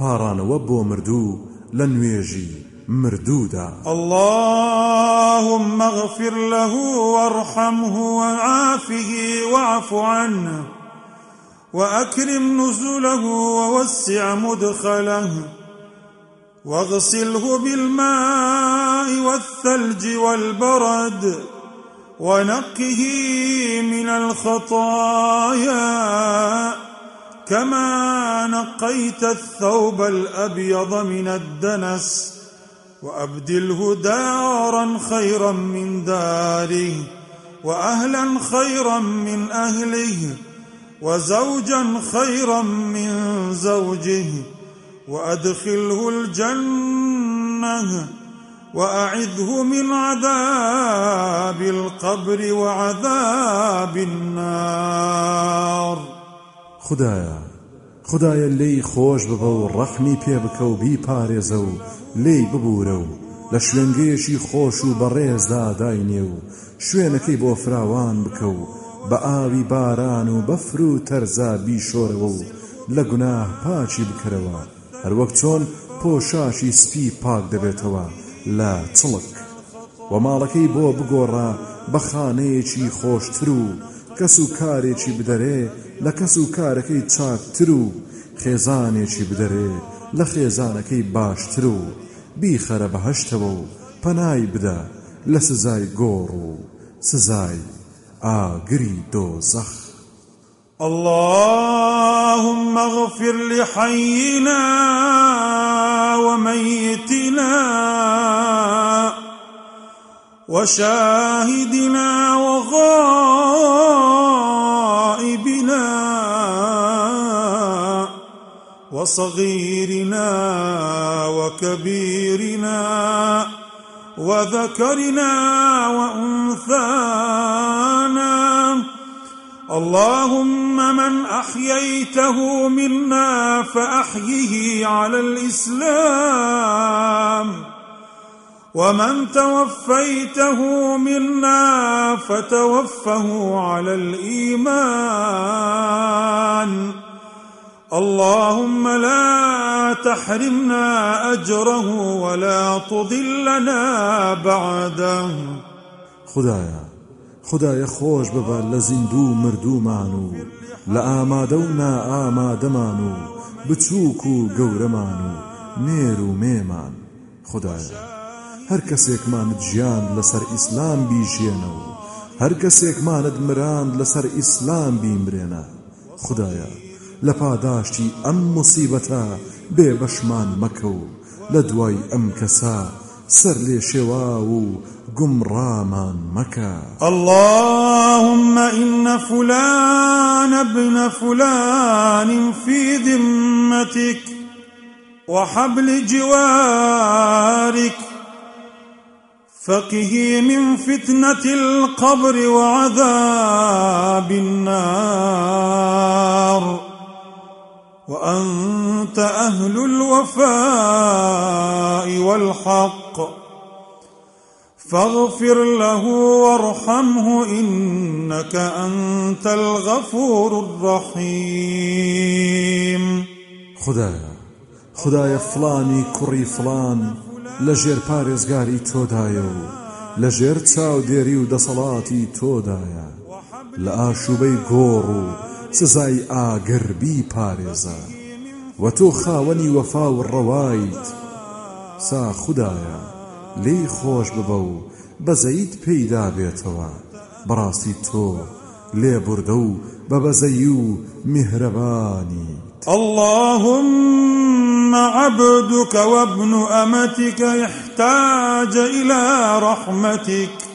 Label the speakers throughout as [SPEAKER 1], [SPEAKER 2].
[SPEAKER 1] پاڕانەوە بۆ مردوو لە نوێژی مردوودا
[SPEAKER 2] اللهم اغفر له وارحمه وعافه واعف عنه وأكرم نزله ووسع مدخله واغسله بالماء والثلج والبرد ونقه من الخطايا. كما نقيت الثوب الأبيض من الدنس وأبدله دارا خيرا من داره وأهلا خيرا من أهله وزوجا خيرا من زوجه وأدخله الجنة وأعذه من عذاب القبر وعذاب النار
[SPEAKER 1] خدايا خدایە لی خۆش ببە و ڕەحمی پێ بکە و بیپارێزە و لی ببوورە و لە شوێنگەیەشی خۆش و بەڕێزدا داینێ و شوێنەکەی بۆ فراوان بکە و بە ئاوی باران و بەفر و تەرزا بیشۆرەوە و لە گوناه پاچی بکەرەوە. هەروەک چۆن پۆشاشی سپی پاک دەبێتەوە لە چڵک. و ماڵەکەی بۆ بگۆڕە بە خانەیەکی خۆشتر و کەس و کارێکی بدەرێ لە کەس و کارەکەی چاکتر و خێزانێکی بدەرێ لە خێزانەکەی باشتر و بیخەرە بەهشتەوە و پەنای بدە لە سزای گۆڕ و سزای ئاگری دۆزەخ.
[SPEAKER 2] اللهم اغفر لحينا وميتنا وشاهدنا وغائبنا وصغيرنا وكبيرنا وذكرنا وأنثانا. اللهم من أحييته منا فأحيه على الإسلام. ومن توفيته منا فتوفه على الإيمان. اللهم لا تحرمنا أجره ولا تضلنا بعده.
[SPEAKER 1] خدایا خدایە خۆش ببە لە زیندوو مردوومان و لە ئامادە و نائامادەمان و بچووک و گەورەمان و نێر و مێمان خدایە هەر کەسێکمانت ژیان لەسەر ئیسلام بیژێنە و هەر کەسێکمانت مراند لەسەر لە پاداشتی ئەم مصیبەتە بێ بەشمان مەکە و لە دوای ئەم کەسا سەر لێ شێوا و
[SPEAKER 2] إن فلان ابن فلان في ذمتك وحبل جوارك فقه من فتنة القبر وعذاب النار۔ وأنت أهل الوفاء والحق. فاغفر له وارحمه إنك أنت الغفور الرحيم.
[SPEAKER 1] خدایا خدایە فلانی کوڕی فلان لە ژێر پارێزگاری تۆدایە و لە ژێر چاودێری و دەسەڵاتی تۆدایە. لە ئاشوبەی گۆڕ و سزای ئاگەربی پارێزە. و تۆ خاوەنی وەفا و ڕەوایت سا خدایە لی خۆش ببە و بەزەیت پێیدا بێتەوە. بەڕاستی تۆ لێبوردە و بە
[SPEAKER 2] اللهم عبدك وابن أمتك احتاج إلى رحمتك.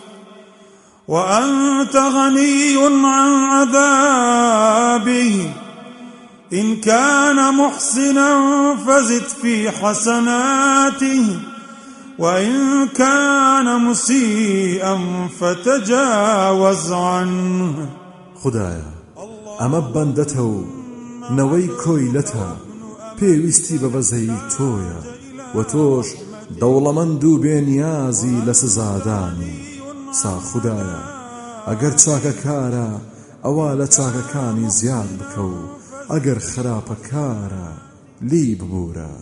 [SPEAKER 2] وأنت غني عن عذابه. إن كان محسنا فزد في حسناته وإن كان مسيئا فتجاوز عنه.
[SPEAKER 1] خدایا ئەمە بەندەتە و نەوەی کۆیلەتە پێویستی بە بەزەی تۆیە و تۆش سزادانی سا خوددایە ئەگەر چاکە کارە ئەوا لە چاکەکانی زیان بکە و ئەگەر خراپە کارە لی ببوورە.